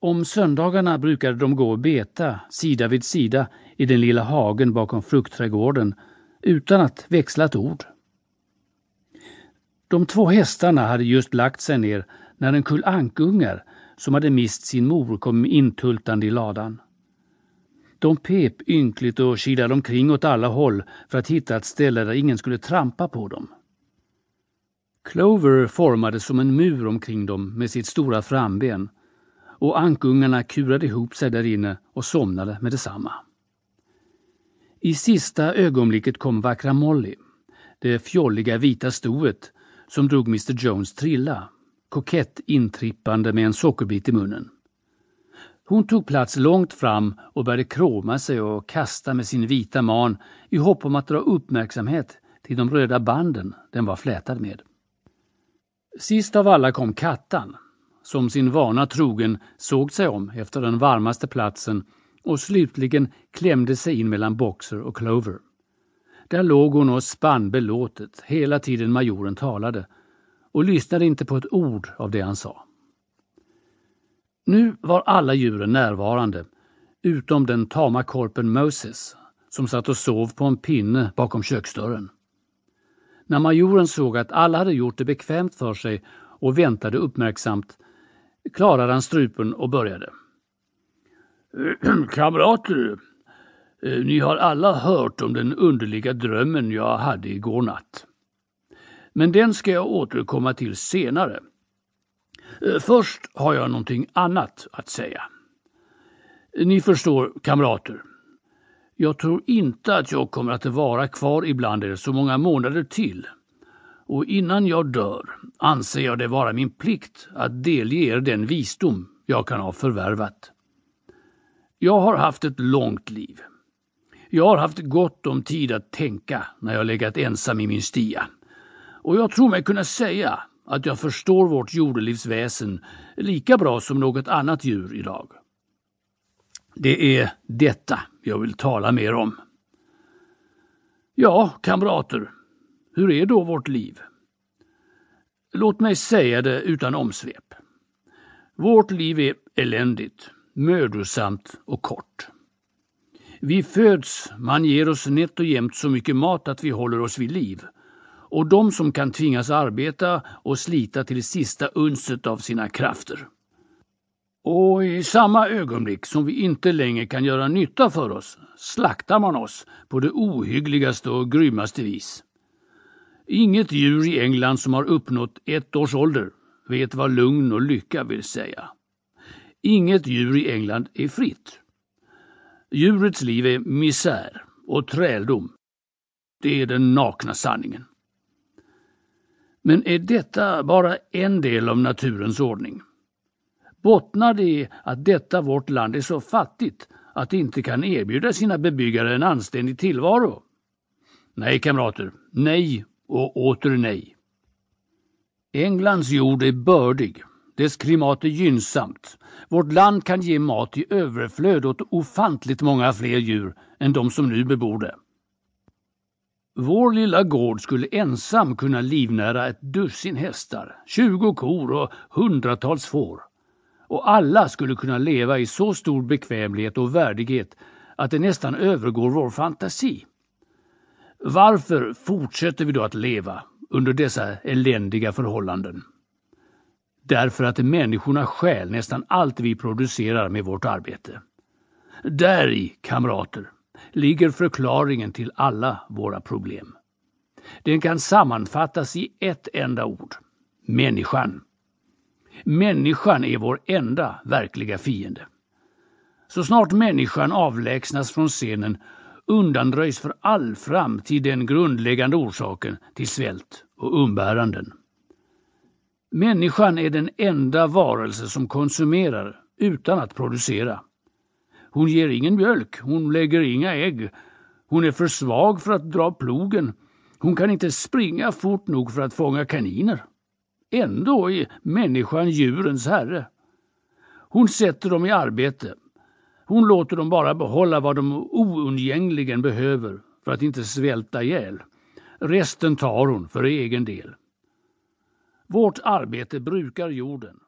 Om söndagarna brukade de gå och beta sida vid sida i den lilla hagen bakom fruktträdgården utan att växla ett ord. De två hästarna hade just lagt sig ner när en kull ankungar som hade mist sin mor kom intultande i ladan. De pep ynkligt och kilade omkring åt alla håll för att hitta ett ställe där ingen skulle trampa på dem. Clover formades som en mur omkring dem med sitt stora framben och ankungarna kurade ihop sig där inne och somnade med detsamma. I sista ögonblicket kom vackra Molly, det fjolliga vita stoet som drog Mr Jones trilla, kokett intrippande med en sockerbit i munnen. Hon tog plats långt fram och började kråma sig och kasta med sin vita man i hopp om att dra uppmärksamhet till de röda banden den var flätad med. Sist av alla kom Kattan, som sin vana trogen såg sig om efter den varmaste platsen och slutligen klämde sig in mellan Boxer och Clover. Där låg hon och spann belåtet hela tiden majoren talade och lyssnade inte på ett ord av det han sa. Nu var alla djuren närvarande, utom den tama korpen Moses, som satt och sov på en pinne bakom köksdörren. När majoren såg att alla hade gjort det bekvämt för sig och väntade uppmärksamt klarade han strupen och började. Kamrater, eh, ni har alla hört om den underliga drömmen jag hade igår natt. Men den ska jag återkomma till senare. Eh, först har jag någonting annat att säga. Ni förstår, kamrater. Jag tror inte att jag kommer att vara kvar ibland er så många månader till. Och innan jag dör anser jag det vara min plikt att delge er den visdom jag kan ha förvärvat. Jag har haft ett långt liv. Jag har haft gott om tid att tänka när jag legat ensam i min stia. Och jag tror mig kunna säga att jag förstår vårt jordelivsväsen lika bra som något annat djur idag. Det är detta jag vill tala mer om. Ja, kamrater, hur är då vårt liv? Låt mig säga det utan omsvep. Vårt liv är eländigt, mödosamt och kort. Vi föds, man ger oss nätt och jämnt så mycket mat att vi håller oss vid liv. Och de som kan tvingas arbeta och slita till sista unset av sina krafter. Och i samma ögonblick som vi inte längre kan göra nytta för oss slaktar man oss på det ohyggligaste och grymmaste vis. Inget djur i England som har uppnått ett års ålder vet vad lugn och lycka vill säga. Inget djur i England är fritt. Djurets liv är misär och träldom. Det är den nakna sanningen. Men är detta bara en del av naturens ordning? Bottnar det i att detta vårt land är så fattigt att det inte kan erbjuda sina bebyggare en anständig tillvaro? Nej, kamrater, nej och åter nej. Englands jord är bördig, dess klimat är gynnsamt. Vårt land kan ge mat i överflöd åt ofantligt många fler djur än de som nu bebor det. Vår lilla gård skulle ensam kunna livnära ett dussin hästar, tjugo kor och hundratals får. Och alla skulle kunna leva i så stor bekvämlighet och värdighet att det nästan övergår vår fantasi. Varför fortsätter vi då att leva under dessa eländiga förhållanden? Därför att människorna stjäl nästan allt vi producerar med vårt arbete. Där i, kamrater, ligger förklaringen till alla våra problem. Den kan sammanfattas i ett enda ord. Människan. Människan är vår enda verkliga fiende. Så snart människan avlägsnas från scenen undanröjs för all framtid den grundläggande orsaken till svält och umbäranden. Människan är den enda varelse som konsumerar utan att producera. Hon ger ingen mjölk, hon lägger inga ägg. Hon är för svag för att dra plogen. Hon kan inte springa fort nog för att fånga kaniner. Ändå är människan djurens herre. Hon sätter dem i arbete. Hon låter dem bara behålla vad de oundgängligen behöver för att inte svälta ihjäl. Resten tar hon för egen del. Vårt arbete brukar jorden